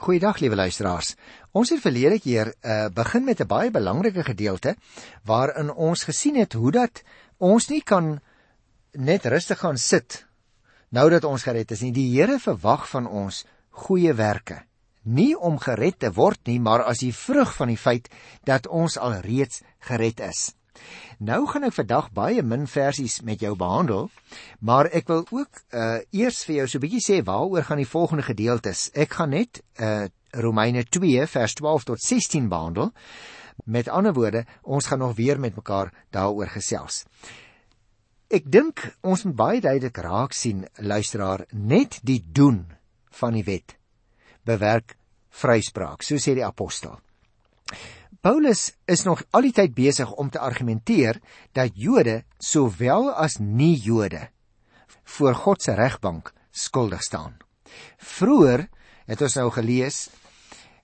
Goeiedag liewe luisteraars. Ons het verlede keer uh, begin met 'n baie belangrike gedeelte waarin ons gesien het hoe dat ons nie kan net rustig gaan sit nou dat ons gered is nie. Die Here verwag van ons goeie werke. Nie om gered te word nie, maar as die vrug van die feit dat ons al reeds gered is. Nou gaan ek vandag baie min versies met jou behandel, maar ek wil ook uh eers vir jou so 'n bietjie sê waaroor gaan die volgende gedeeltes. Ek gaan net uh Romeine 2 vers 12 tot 16 behandel. Met ander woorde, ons gaan nog weer met mekaar daaroor gesels. Ek dink ons moet baie duidelik raak sien luisteraar net die doen van die wet bewerk vryspraak, so sê die apostel. Paulus is nog al die tyd besig om te argumenteer dat Jode sowel as nie-Jode voor God se regbank skuldig staan. Vroeger het ons nou gelees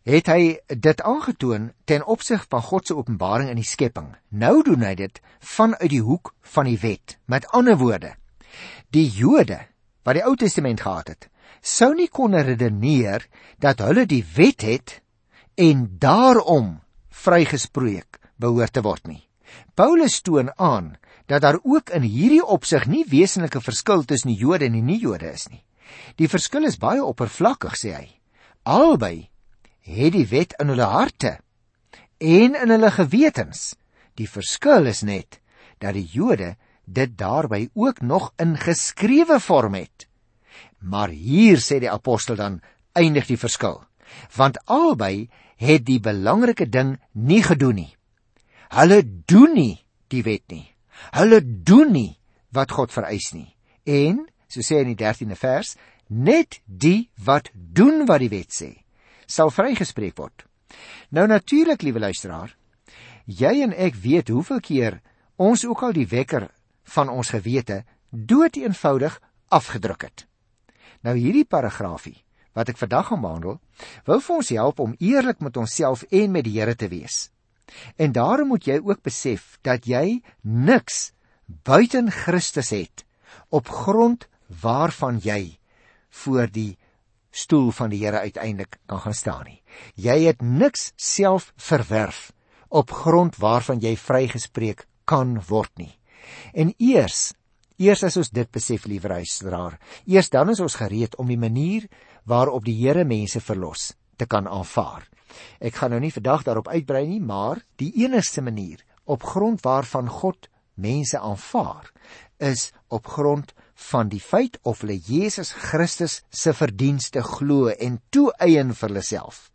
het hy dit aangetoon ten opsig van God se openbaring in die skepping. Nou doen hy dit vanuit die hoek van die wet. Met ander woorde, die Jode wat die Ou Testament gehad het, sou nie kon redeneer dat hulle die wet het en daarom vrygespreek behoort te word nie. Paulus toon aan dat daar ook in hierdie opsig nie wesenlike verskil tussen die Jode en die nie-Jode is nie. Die verskil is baie oppervlakkig, sê hy. Albei het die wet in hulle harte en in hulle gewetens. Die verskil is net dat die Jode dit daarby ook nog in geskrewe vorm het. Maar hier sê die apostel dan eindig die verskil, want albei het die belangrike ding nie gedoen nie. Hulle doen nie die wet nie. Hulle doen nie wat God vereis nie. En, so sê in die 13de vers, net die wat doen wat die wet sê, sal vrygespreek word. Nou natuurlik, liewe luisteraar, jy en ek weet hoeveel keer ons ook al die wekker van ons gewete dood eenvoudig afgedruk het. Nou hierdie paragraafie wat ek vandag gaan behandel, wil vir ons help om eerlik met onsself en met die Here te wees. En daarom moet jy ook besef dat jy niks buiten Christus het op grond waarvan jy voor die stoel van die Here uiteindelik kan gaan staan nie. Jy het niks self verwerf op grond waarvan jy vrygespreek kan word nie. En eers, eers as ons dit besef, liewe luisteraar, eers dan is ons gereed om die manier waarop die Here mense verlos te kan aanvaar. Ek gaan nou nie vandag daarop uitbrei nie, maar die enigste manier op grond waarvan God mense aanvaar is op grond van die feit of hulle Jesus Christus se verdienste glo en toeëien vir hulle self.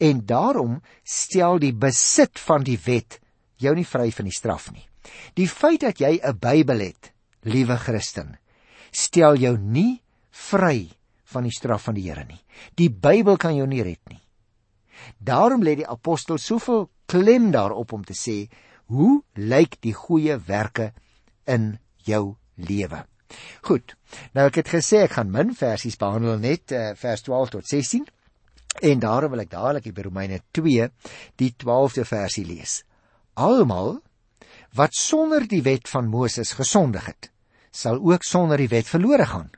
En daarom stel die besit van die wet jou nie vry van die straf nie. Die feit dat jy 'n Bybel het, liewe Christen, stel jou nie vry van die straf van die Here nie. Die Bybel kan jou nie red nie. Daarom lê die apostel soveel klem daarop om te sê, hoe lyk die goeie werke in jou lewe? Goed. Nou ek het gesê ek gaan min versies behandel net uh, vers 12 tot 16 en daarom wil ek dadelik by Romeine 2 die 12de versie lees. Almal wat sonder die wet van Moses gesondig het, sal ook sonder die wet verlore gaan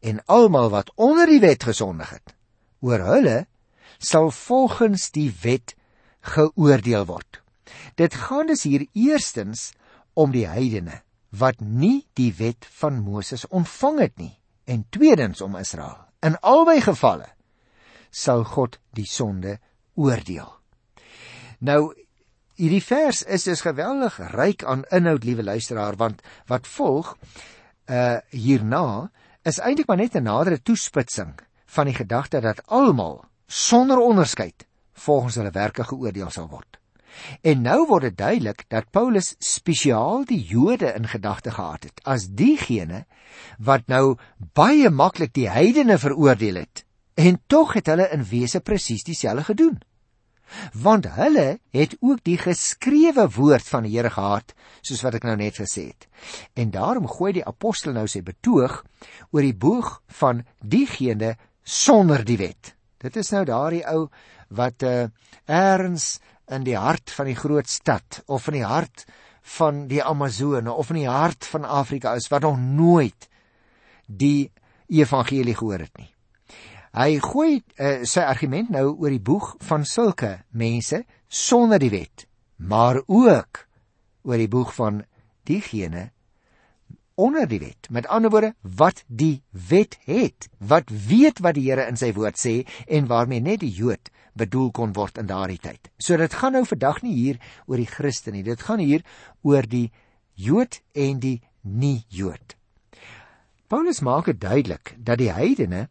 en almal wat onder die wet gesondig het oor hulle sal volgens die wet geoordeel word. Dit gaan dus hier eerstens om die heidene wat nie die wet van Moses ontvang het nie en tweedens om Israel. In albei gevalle sal God die sonde oordeel. Nou hierdie vers is dus geweldig ryk aan inhoud liewe luisteraar want wat volg uh hierna is eintlik maar net 'n nadere toespitsing van die gedagte dat almal sonder onderskeid volgens hulle werke geoordeel sal word. En nou word dit duidelik dat Paulus spesiaal die Jode in gedagte gehad het as diegene wat nou baie maklik die heidene veroordeel het en tog het hulle in wese presies dieselfde gedoen want hulle het ook die geskrewe woord van die Here gehad soos wat ek nou net gesê het. En daarom gooi die apostel nou sy betoog oor die boog van diegene sonder die wet. Dit is nou daardie ou wat uh, eers in die hart van die groot stad of in die hart van die Amazone of in die hart van Afrika is wat nog nooit die evangelie gehoor het nie. Hy gooi uh, sy argument nou oor die boeg van sulke mense sonder die wet, maar ook oor die boeg van diegene onder die wet. Met ander woorde, wat die wet het, wat weet wat die Here in sy woord sê en waarmee net die Jood bedoel kon word in daardie tyd. So dit gaan nou vandag nie hier oor die Christen nie. Dit gaan hier oor die Jood en die nie-Jood. Paulus maak dit duidelik dat die heidene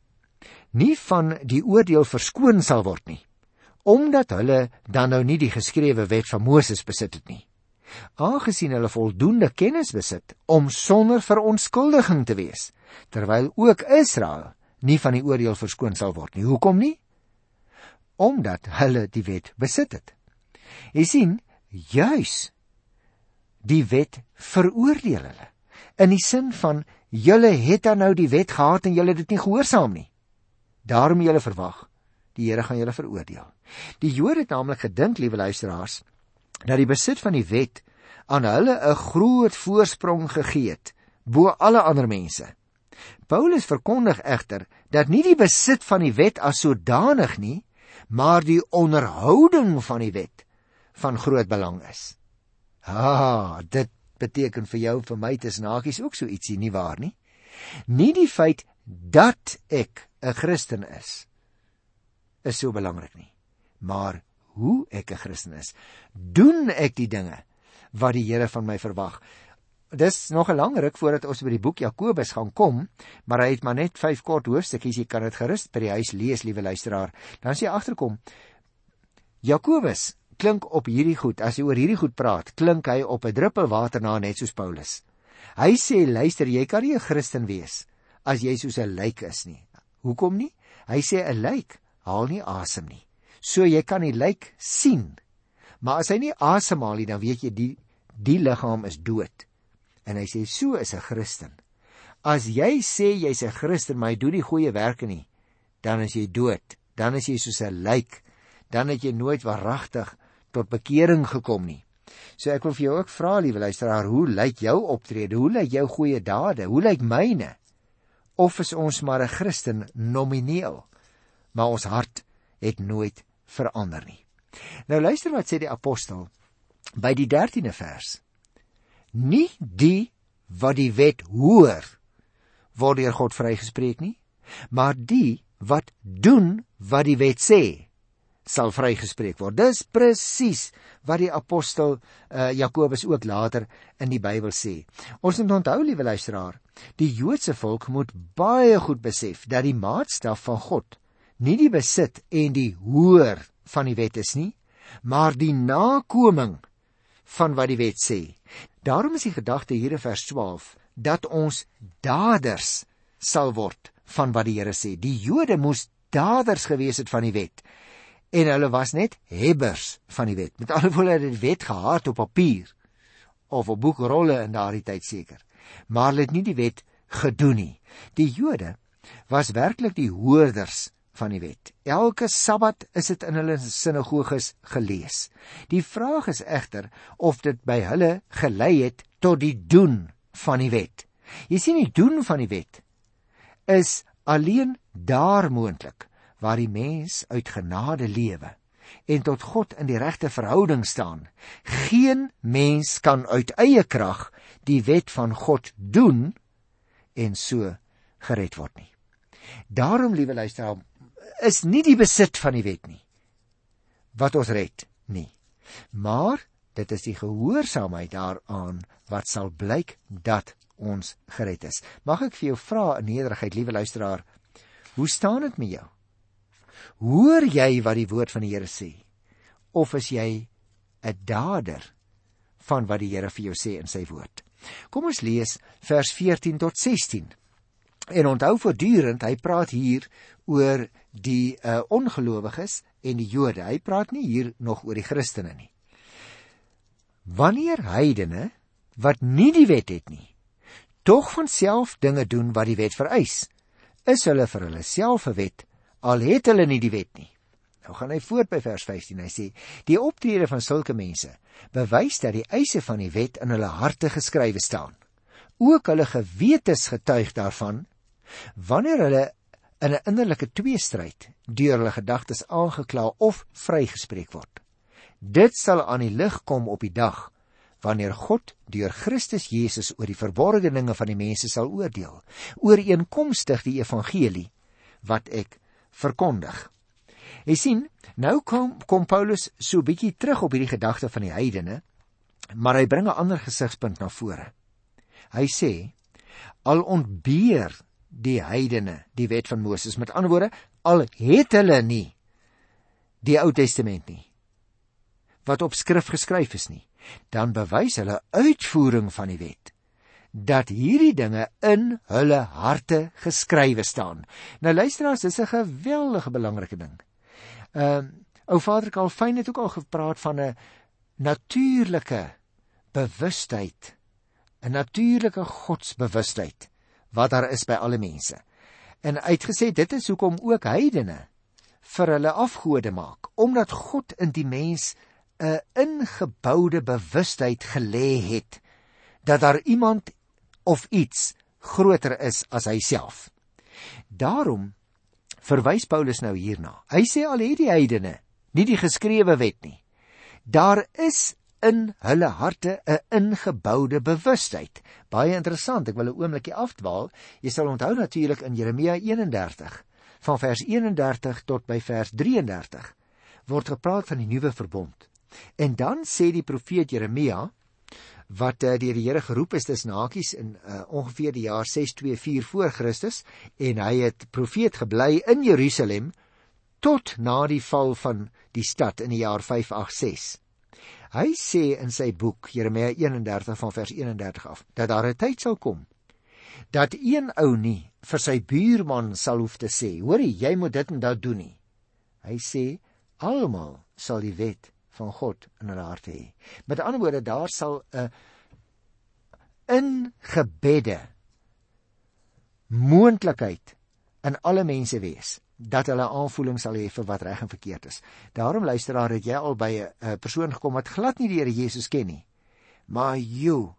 nie van die oordeel verskoon sal word nie, omdat hulle dan nou nie die geskrewe wet van Moses besit het nie aangesien hulle voldoende kennis besit om sonder verontskuldiging te wees terwyl ook Israel nie van die oordeel verskoon sal word nie. Hoekom nie? Omdat hulle die wet besit het. Jy sien juis die wet veroordeel hulle in die sin van julle het dan nou die wet gehad en julle het dit nie gehoorsaam nie daarom julle verwag die Here gaan julle veroordeel die Jode het naamlik gedink liewe luisteraars dat die besit van die wet aan hulle 'n groot voorsprong gegee het bo alle ander mense. Paulus verkondig egter dat nie die besit van die wet as sodanig nie, maar die onderhouding van die wet van groot belang is. Ah, dit beteken vir jou vir my tussen hakies ook so ietsie nie waar nie. Nie die feit dat ek 'n Christen is is so belangrik nie, maar hoe ek 'n Christen is. Doen ek die dinge wat die Here van my verwag? Dis nog 'n lang ruk voordat ons by die boek Jakobus gaan kom, maar hy het maar net 5 kort hoofstukkies. Jy kan dit gerus by die huis lees, liewe luisteraar. Dan as jy agterkom, Jakobus klink op hierdie goed. As jy oor hierdie goed praat, klink hy op 'n druppel water na net soos Paulus. Hy sê, luister, jy kan nie 'n Christen wees as jy soos 'n lijk is nie. Hoekom nie? Hy sê 'n lijk haal nie asem nie. So jy kan die lijk sien. Maar as hy nie asemhaal nie, dan weet jy die die liggaam is dood. En hy sê so is 'n Christen. As jy sê jy's 'n Christen, maar jy doen nie goeie werke nie, dan is jy dood. Dan is jy soos 'n lijk. Dan het jy nooit waaragtig tot bekering gekom nie. So ek wil vir jou ook vra, liewe luisteraar, hoe lyk jou optrede? Hoe lyk jou goeie dade? Hoe lyk myne? Of is ons maar 'n Christen nomineel, maar ons hart het nooit verander nie. Nou luister wat sê die apostel by die 13de vers. Nie die wat die wet hoor word deur God vrygespreek nie, maar die wat doen wat die wet sê sal vrygespreek word. Dis presies wat die apostel uh, Jakobus ook later in die Bybel sê. Ons moet onthou, liewe luisteraar, die Joodse volk moet baie goed besef dat die maatstaf van God nie die besit en die hoor van die wet is nie, maar die nakoming van wat die wet sê. Daarom is die gedagte hier in vers 12 dat ons daders sal word van wat die Here sê. Die Jode moes daders gewees het van die wet en hulle was net hebbers van die wet. Met ander woorde het die wet gehad op papier of op boekrolle in daardie tyd seker. Maar hulle het nie die wet gedoen nie. Die Jode was werklik die hoorders van die wet. Elke Sabbat is dit in hulle sinagoges gelees. Die vraag is egter of dit by hulle gelei het tot die doen van die wet. Jy sien die doen van die wet is alleen daar moontlik waar die mens uit genade lewe en tot God in die regte verhouding staan. Geen mens kan uit eie krag die wet van God doen en so gered word nie. Daarom, liewe luisteraar, is nie die besit van die wet nie wat ons red nie. Maar dit is die gehoorsaamheid daaraan wat sal blyk dat ons gered is. Mag ek vir jou vra in nederigheid, liewe luisteraar, hoe staan dit met jou? Hoor jy wat die woord van die Here sê? Of is jy 'n dader van wat die Here vir jou sê in sy woord? Kom ons lees vers 14 tot 16. En onthou voortdurend, hy praat hier oor die uh, ongelowiges en die Jode. Hy praat nie hier nog oor die Christene nie. Wanneer heidene wat nie die wet het nie, tog van self dinge doen wat die wet vereis, is hulle vir hulle self 'n wet al het hulle nie die wet nie. Nou gaan hy voort by vers 15. Hy sê: "Die optrede van sulke mense bewys dat die eise van die wet in hulle harte geskrywe staan. Ook hulle gewetes getuig daarvan wanneer hulle in 'n innerlike tweestryd deur hulle gedagtes aangekla of vrygespreek word. Dit sal aan die lig kom op die dag wanneer God deur Christus Jesus oor die verborgde dinge van die mense sal oordeel, ooreenkomstig die evangelie wat ek verkondig. Jy sien, nou kom kom Paulus so bietjie terug op hierdie gedagte van die heidene, maar hy bring 'n ander gesigspunt na vore. Hy sê al ontbeer die heidene die wet van Moses, met ander woorde, al het hulle nie die Ou Testament nie wat op skrif geskryf is nie dan bewys hulle uitvoering van die wet dat hierdie dinge in hulle harte geskrywe staan. Nou luisteraars, dis 'n geweldige belangrike ding. Ehm uh, ou Vader Kalfyn het ook al gepraat van 'n natuurlike bewustheid, 'n natuurlike godsbewustheid wat daar is by alle mense. En uitgesê dit is hoekom ook heidene vir hulle afgode maak, omdat God in die mens 'n ingeboude bewustheid gelê het dat daar iemand of iets groter is as hy self. Daarom verwys Paulus nou hierna. Hy sê al het die heidene nie die geskrewe wet nie. Daar is in hulle harte 'n ingeboude bewustheid. Baie interessant. Ek wil 'n oombliekie afdwaal. Jy sal onthou natuurlik in Jeremia 31 van vers 31 tot by vers 33 word gepraat van die nuwe verbond. En dan sê die profeet Jeremia wat uh, deur die Here geroep is dis nakies in uh, ongeveer die jaar 624 voor Christus en hy het profeet gebly in Jerusalem tot na die val van die stad in die jaar 586. Hy sê in sy boek Jeremia 31 van vers 31 af dat daar 'n tyd sal kom dat een ou nie vir sy buurman sal hoef te sê, hoorie, jy moet dit en dat doen nie. Hy sê almal sal die wet van God in hulle harte hê. Met ander woorde, daar sal 'n ingebedde moontlikheid in alle mense wees dat hulle aanvoeling sal hê vir wat reg en verkeerd is. Daarom luisteraar, het jy al by 'n persoon gekom wat glad nie die Here Jesus ken nie. Maar jy,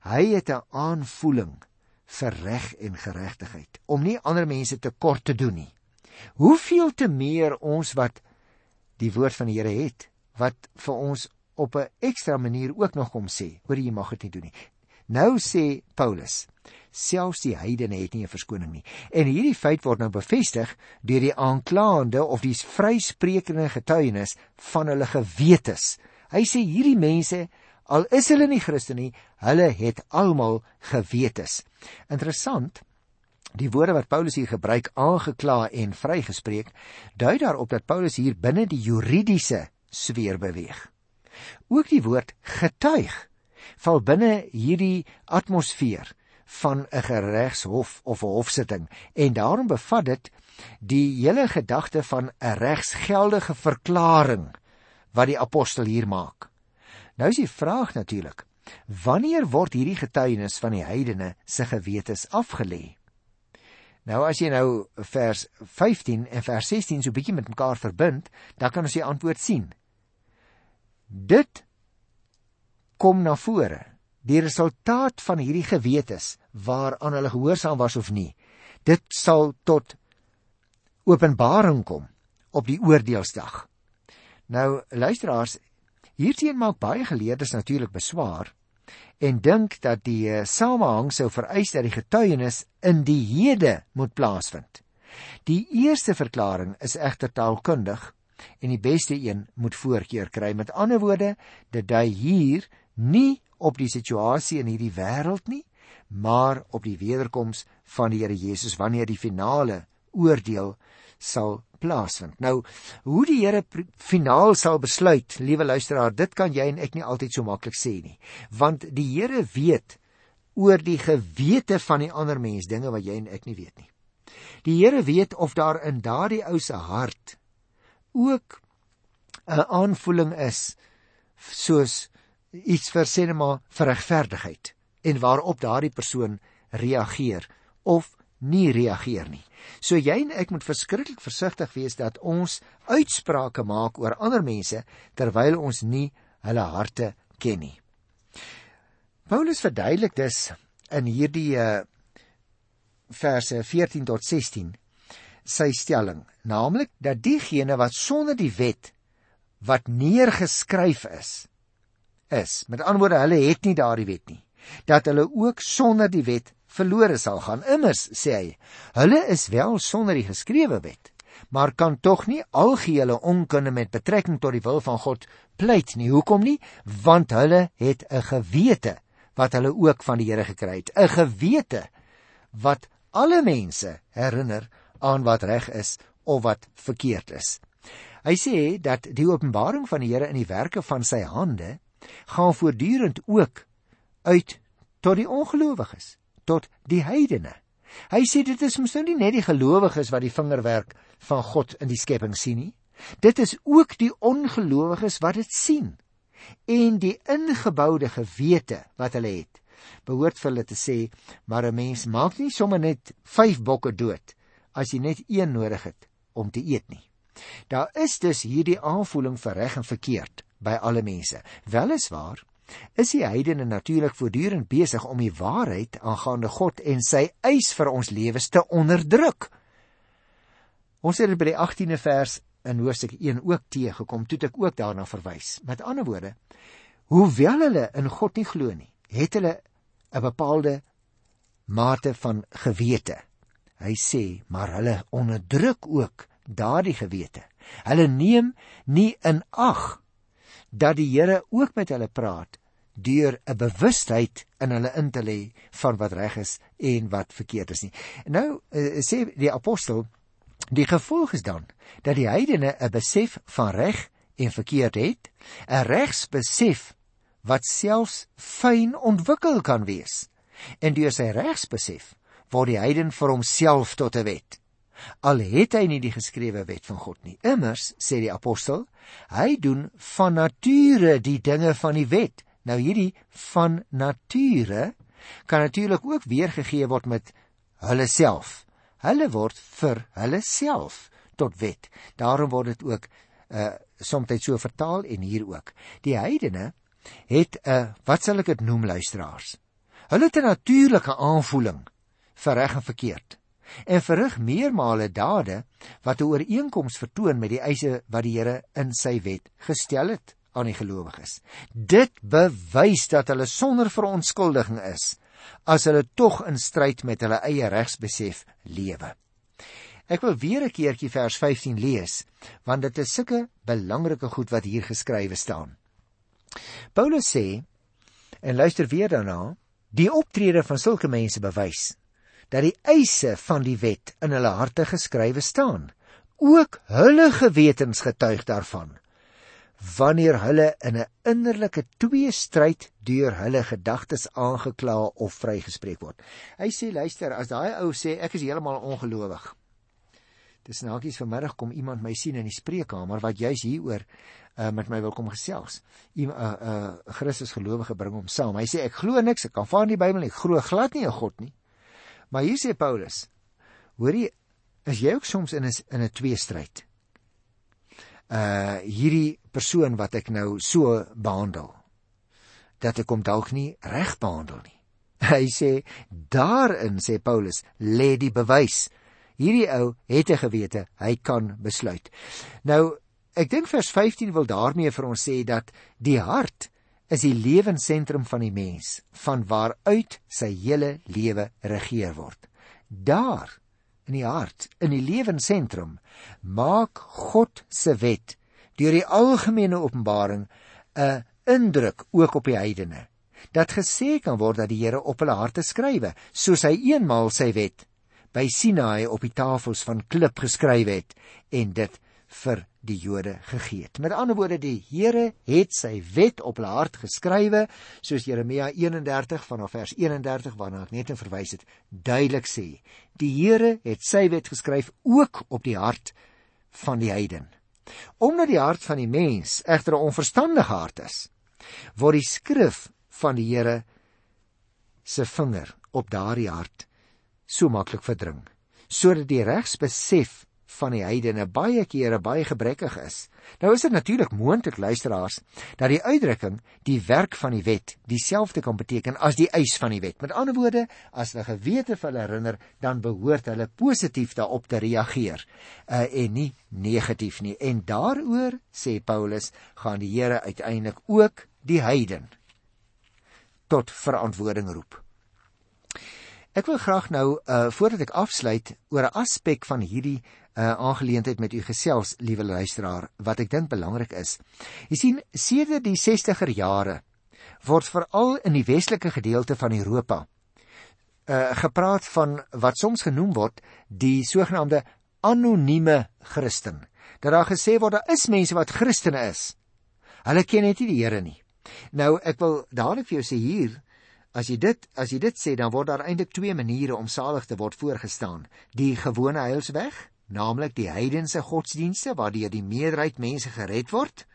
hy het 'n aanvoeling vir reg en geregtigheid om nie ander mense te kort te doen nie. Hoeveel te meer ons wat die woord van die Here het wat vir ons op 'n ekstra manier ook nog kom sê, hoor jy mag dit nie doen nie. Nou sê Paulus, selfs die heidene het nie 'n verskoning nie. En hierdie feit word nou bevestig deur die aanklaande of die vryspreekende getuienis van hulle gewetes. Hy sê hierdie mense, al is hulle nie Christen nie, hulle het almal gewetes. Interessant. Die woorde wat Paulus hier gebruik, aangekla en vrygespreek, dui daarop dat Paulus hier binne die juridiese sweer beweeg. Ook die woord getuig val binne hierdie atmosfeer van 'n geregshof of 'n hofsitting en daarom bevat dit die hele gedagte van 'n regsgeldige verklaring wat die apostel hier maak. Nou is die vraag natuurlik, wanneer word hierdie getuienis van die heidene se gewetes afgelê? Nou as jy nou vers 15 en vers 16 so bietjie met mekaar verbind, dan kan ons die antwoord sien. Dit kom na vore. Die resultaat van hierdie gewetes waaraan hulle gehoorsaam was of nie, dit sal tot openbaring kom op die oordeelsdag. Nou luisteraars, hierteen maak baie geleerdes natuurlik beswaar en dink dat die uh, samehang sou vereis dat die getuienis in die hede moet plaasvind. Die eerste verklaring is egter taalkundig en die beste een moet voorkeur kry. Met ander woorde, dit dui hier nie op die situasie in hierdie wêreld nie, maar op die wederkoms van die Here Jesus wanneer die finale oordeel sal plaasvind. Nou, hoe die Here finaal sal besluit, liewe luisteraar, dit kan jy en ek nie altyd so maklik sê nie, want die Here weet oor die gewete van die ander mens dinge wat jy en ek nie weet nie. Die Here weet of daar in daardie ou se hart ook 'n aanvoeling is soos iets vir sinema vir regverdigheid en waarop daardie persoon reageer of nie reageer nie. So jy en ek moet verskriklik versigtig wees dat ons uitsprake maak oor ander mense terwyl ons nie hulle harte ken nie. Paulus verduidelik dus in hierdie uh, verse 14 tot 16 sy stelling, naamlik dat diegene wat sonder die wet wat neergeskryf is, is, met ander woorde, hulle het nie daardie wet nie, dat hulle ook sonder die wet verlore sal gaan. Immers sê hy, hulle is wel sonder die geskrewe wet, maar kan tog nie algehele onkunde met betrekking tot die wil van God pleit nie. Hoekom nie? Want hulle het 'n gewete wat hulle ook van die Here gekry het, 'n gewete wat alle mense herinner aan wat reg is of wat verkeerd is. Hy sê dat die openbaring van die Here in die werke van sy hande gaan voortdurend ook uit tot die ongelowiges, tot die heidene. Hy sê dit is mos nou nie net die gelowiges wat die vingerwerk van God in die skepping sien nie. Dit is ook die ongelowiges wat dit sien. En die ingeboude gewete wat hulle het, behoort vir hulle te sê, maar 'n mens maak nie sommer net 5 bokke dood as jy net een nodig het om te eet nie. Daar is dus hierdie aanvoeling vir reg en verkeerd by alle mense. Weliswaar is die heidene natuurlik voortdurend besig om die waarheid aangaande God en sy eis vir ons lewens te onderdruk. Ons het by die 18de vers in Hoofstuk 1 ook teëgekom, toe ek ook daarna verwys. Met ander woorde, hoewel hulle in God nie glo nie, het hulle 'n bepaalde mate van gewete. Hy sê, maar hulle onderdruk ook daardie gewete. Hulle neem nie in ag dat die Here ook met hulle praat deur 'n bewustheid in hulle in te lê van wat reg is en wat verkeerd is nie. Nou uh, sê die apostel die gevolg is dan dat die heidene 'n besef van reg en verkeerd het, 'n regsbesef wat selfs fyn ontwikkel kan wees. En deur sy regsbesef word die heiden vir homself tot 'n wet. Al het hy nie die geskrewe wet van God nie. Immers sê die apostel, hy doen van nature die dinge van die wet Nou hierdie van nature kan natuurlik ook weergegee word met hulle self. Hulle word vir hulle self tot wet. Daarom word dit ook uh soms so vertaal en hier ook. Die heidene het 'n uh, wat sal ek dit noem luisteraars? Hulle het 'n natuurlike aanvoeling vir reg en verkeerd en verrig meermale dade wat 'n ooreenkoms vertoon met die eise wat die Here in sy wet gestel het aan die gelowiges. Dit bewys dat hulle sonder verontskuldiging is as hulle tog in stryd met hulle eie regsbesef lewe. Ek wil weer 'n keertjie vers 15 lees want dit is sulke belangrike goed wat hier geskrywe staan. Paulus sê en luister weer daarna, die optrede van sulke mense bewys dat die eise van die wet in hulle harte geskrywe staan. Ook hulle gewetens getuig daarvan wanneer hulle in 'n innerlike tweestryd deur hulle gedagtes aangekla of vrygespreek word. Hy sê luister, as daai ou sê ek is heeltemal ongelowig. Dis nagies vanmiddag kom iemand my sien in die spreekkamer wat juis hieroor uh, met my wil kom gesels. 'n uh, uh, Christus gelowige bring hom saam. Hy sê ek glo niks, ek kan van die Bybel nie, ek glo glad nie 'n God nie. Maar hier sê Paulus, hoorie, is jy ook soms in 'n in 'n tweestryd? uh hierdie persoon wat ek nou so behandel dat ek hom dalk nie reg behandel nie. Hy sê daarin sê Paulus lê die bewys. Hierdie ou het 'n gewete, hy kan besluit. Nou ek dink vers 15 wil daarmee vir ons sê dat die hart is die lewensentrum van die mens van waaruit sy hele lewe regeer word. Daar in die hart, in die lewensentrum, maak God se wet deur die algemene openbaring 'n indruk ook op die heidene. Dat gesê kan word dat die Here op hulle harte skrywe, soos hy eenmaal sy wet by Sinaai op die tafels van klip geskryf het en dit vir die Jode gegee het. Met ander woorde, die Here het sy wet op hulle hart geskrywe, soos Jeremia 31 vanaf vers 31 waarna ek net verwys het, duidelik sê. Die Here het sy wet geskryf ook op die hart van die heiden. Omdat die hart van die mens egter 'n onverstandige hart is, word die skrif van die Here se vinger op daardie hart so maklik verdring, sodat die regsbesef van die heidene baie kere baie gebrekkig is. Nou is dit natuurlik moontlik luisteraars dat die uitdrukking die werk van die wet dieselfde kan beteken as die eis van die wet. Met ander woorde, as hulle gewete vir hulle herinner, dan behoort hulle positief daarop te reageer uh, en nie negatief nie. En daaroor sê Paulus gaan die Here uiteindelik ook die heiden tot verantwoording roep. Ek wil graag nou uh voordat ek afsluit oor 'n aspek van hierdie uh aangeleentheid met u gesels, liewe luisteraar, wat ek dink belangrik is. Jy sien, sedert die 60er jare word veral in die westelike gedeelte van Europa uh gepraat van wat soms genoem word die sogenaamde anonieme Christen. Dat daar gesê word daar is mense wat Christene is. Hulle ken net nie die Here nie. Nou ek wil dadelik vir jou sê hier As jy dit as jy dit sê dan word daar eintlik twee maniere om salig te word voorgestaan. Die gewone heilsweg, naamlik die heidense godsdienste waardeur die meerderheid mense gered word,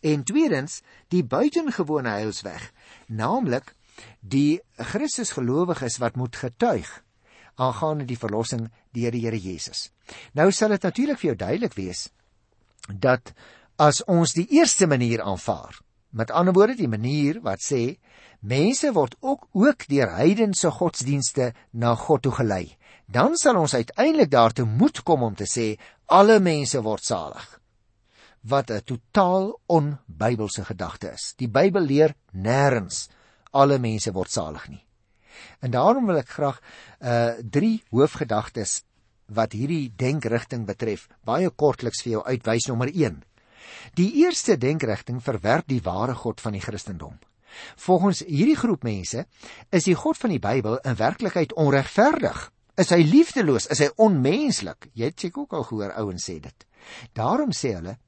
en tweedens die buitengewone heilsweg, naamlik die Christusgelowiges wat moet getuig aangaande die verlossing deur die Here Jesus. Nou sal dit natuurlik vir jou duidelik wees dat as ons die eerste manier aanvaar, met ander woorde die manier wat sê Mense word ook ook deur heidense godsdienste na God toe gelei. Dan sal ons uiteindelik daartoe moet kom om te sê alle mense word salig. Wat 'n totaal onbybelse gedagte is. Die Bybel leer nêrens alle mense word salig nie. En daarom wil ek graag uh drie hoofgedagtes wat hierdie denkrigting betref, baie kortliks vir jou uitwys nommer 1. Die eerste denkrigting verwerp die ware God van die Christendom. Volgens hierdie groep mense is die God van die Bybel in werklikheid onregverdig. Is hy liefdeloos? Is hy onmenslik? Jy het seker ook al gehoor ouens sê dit. Daarom sê hulle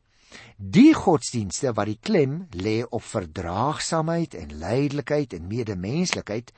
die godsdienste wat die klem lê op verdraagsaamheid en lydelikheid en medemenslikheid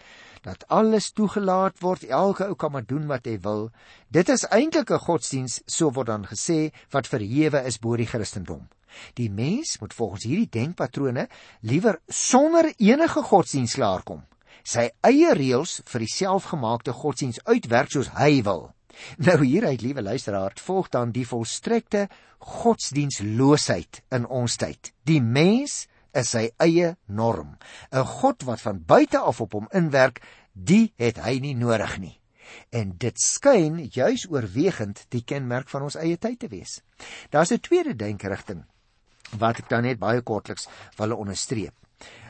dat alles toegelaat word, elke ou kan maar doen wat hy wil. Dit is eintlik 'n godsdiens, so word dan gesê, wat verhewe is bo die Christendom. Die mens moet volgens hierdie denkpatrone liewer sonder enige godsdiens klaarkom. Sy eie reëls vir die selfgemaakte godsdiens uitwerk soos hy wil. Nou hieruit, liewe luisteraar, volg dan die volstrekte godsdiensloosheid in ons tyd. Die mens is sy eie norm. 'n God wat van buite af op hom inwerk, die het hy nie nodig nie. En dit skyn juis oorwegend die kenmerk van ons eie tyd te wees. Daar's 'n tweede denkerigting wat ek dan net baie kortliks wil onderstreep.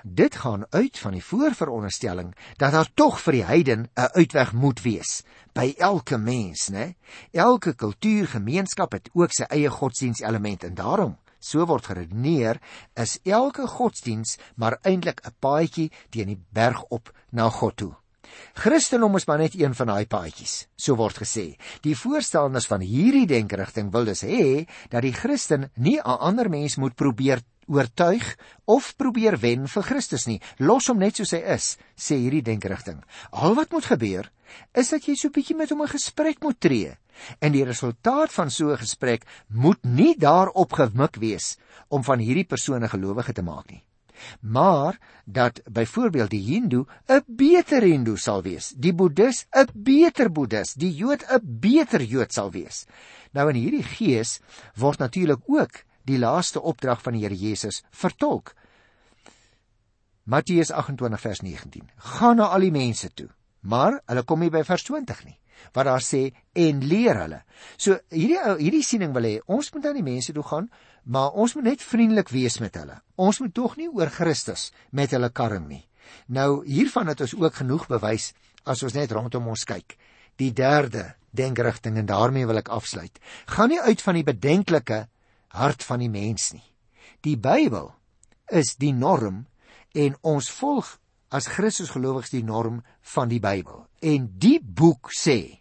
Dit gaan uit van die voorveronderstelling dat daar tog vir die heiden 'n uitweg moet wees by elke mens, né? Elke kultuurgemeenskap het ook sy eie godsdienselement en daarom, so word geredeneer, is elke godsdiens maar eintlik 'n paadjie teen die berg op na God toe. Christendom is maar net een van daai paadjies, so word gesê. Die voorstanders van hierdie denkerigting wil dus hê dat die Christen nie 'n ander mens moet probeer oortuig of probeer wen vir Christus nie. Los hom net soos hy is, sê hierdie denkerigting. Al wat moet gebeur is dat jy so bietjie met hom 'n gesprek moet tree. En die resultaat van so 'n gesprek moet nie daarop gemik wees om van hierdie persone gelowige te maak nie maar dat byvoorbeeld die Hindu 'n beter Hindu sal wees, die Boeddhis 'n beter Boeddhis, die Jood 'n beter Jood sal wees. Nou in hierdie gees word natuurlik ook die laaste opdrag van die Here Jesus vertolk. Matteus 28 vers 19. Gaan na al die mense toe. Maar hulle kom nie by vers 20 nie wat daar sê en leer hulle. So hierdie hierdie siening wil hê ons moet aan die mense toe gaan maar ons moet net vriendelik wees met hulle. Ons moet tog nie oor Christus met hulle karring nie. Nou hiervan het ons ook genoeg bewys as ons net rondom ons kyk. Die derde denkrigting en daarmee wil ek afsluit. Gaan nie uit van die bedenklike hart van die mens nie. Die Bybel is die norm en ons volg as Christusgelowiges die norm van die Bybel. En die boek sê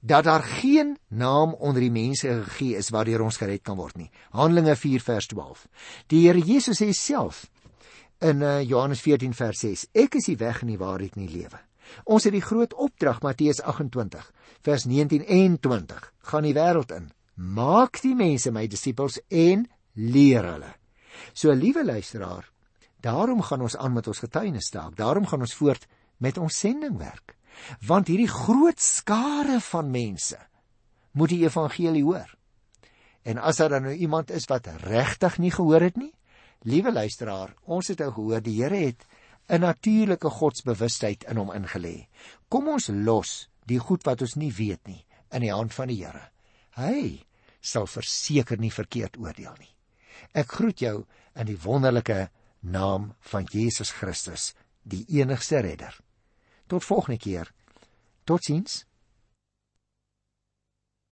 dat daar geen naam onder die mense gegee is waardeur ons gered kan word nie. Handelinge 4 vers 12. Die Here Jesus sê self in uh, Johannes 14 vers 6: Ek is die weg en die waarheid en die lewe. Ons het die groot opdrag Matteus 28 vers 19 en 20. Gaan die wêreld in. Maak die mense my disippels en leer hulle. So liewe luisteraar, daarom gaan ons aan met ons getuienisstaak. Daarom gaan ons voort met ons sendingwerk want hierdie groot skare van mense moet die evangelie hoor. En as daar dan nou iemand is wat regtig nie gehoor het nie, liewe luisteraar, ons het nou gehoor die Here het 'n natuurlike godsbewustheid in hom ingelê. Kom ons los die goed wat ons nie weet nie in die hand van die Here. Hy sal verseker nie verkeerd oordeel nie. Ek groet jou in die wonderlike naam van Jesus Christus, die enigste redder. Tot volgende keer. Totsiens.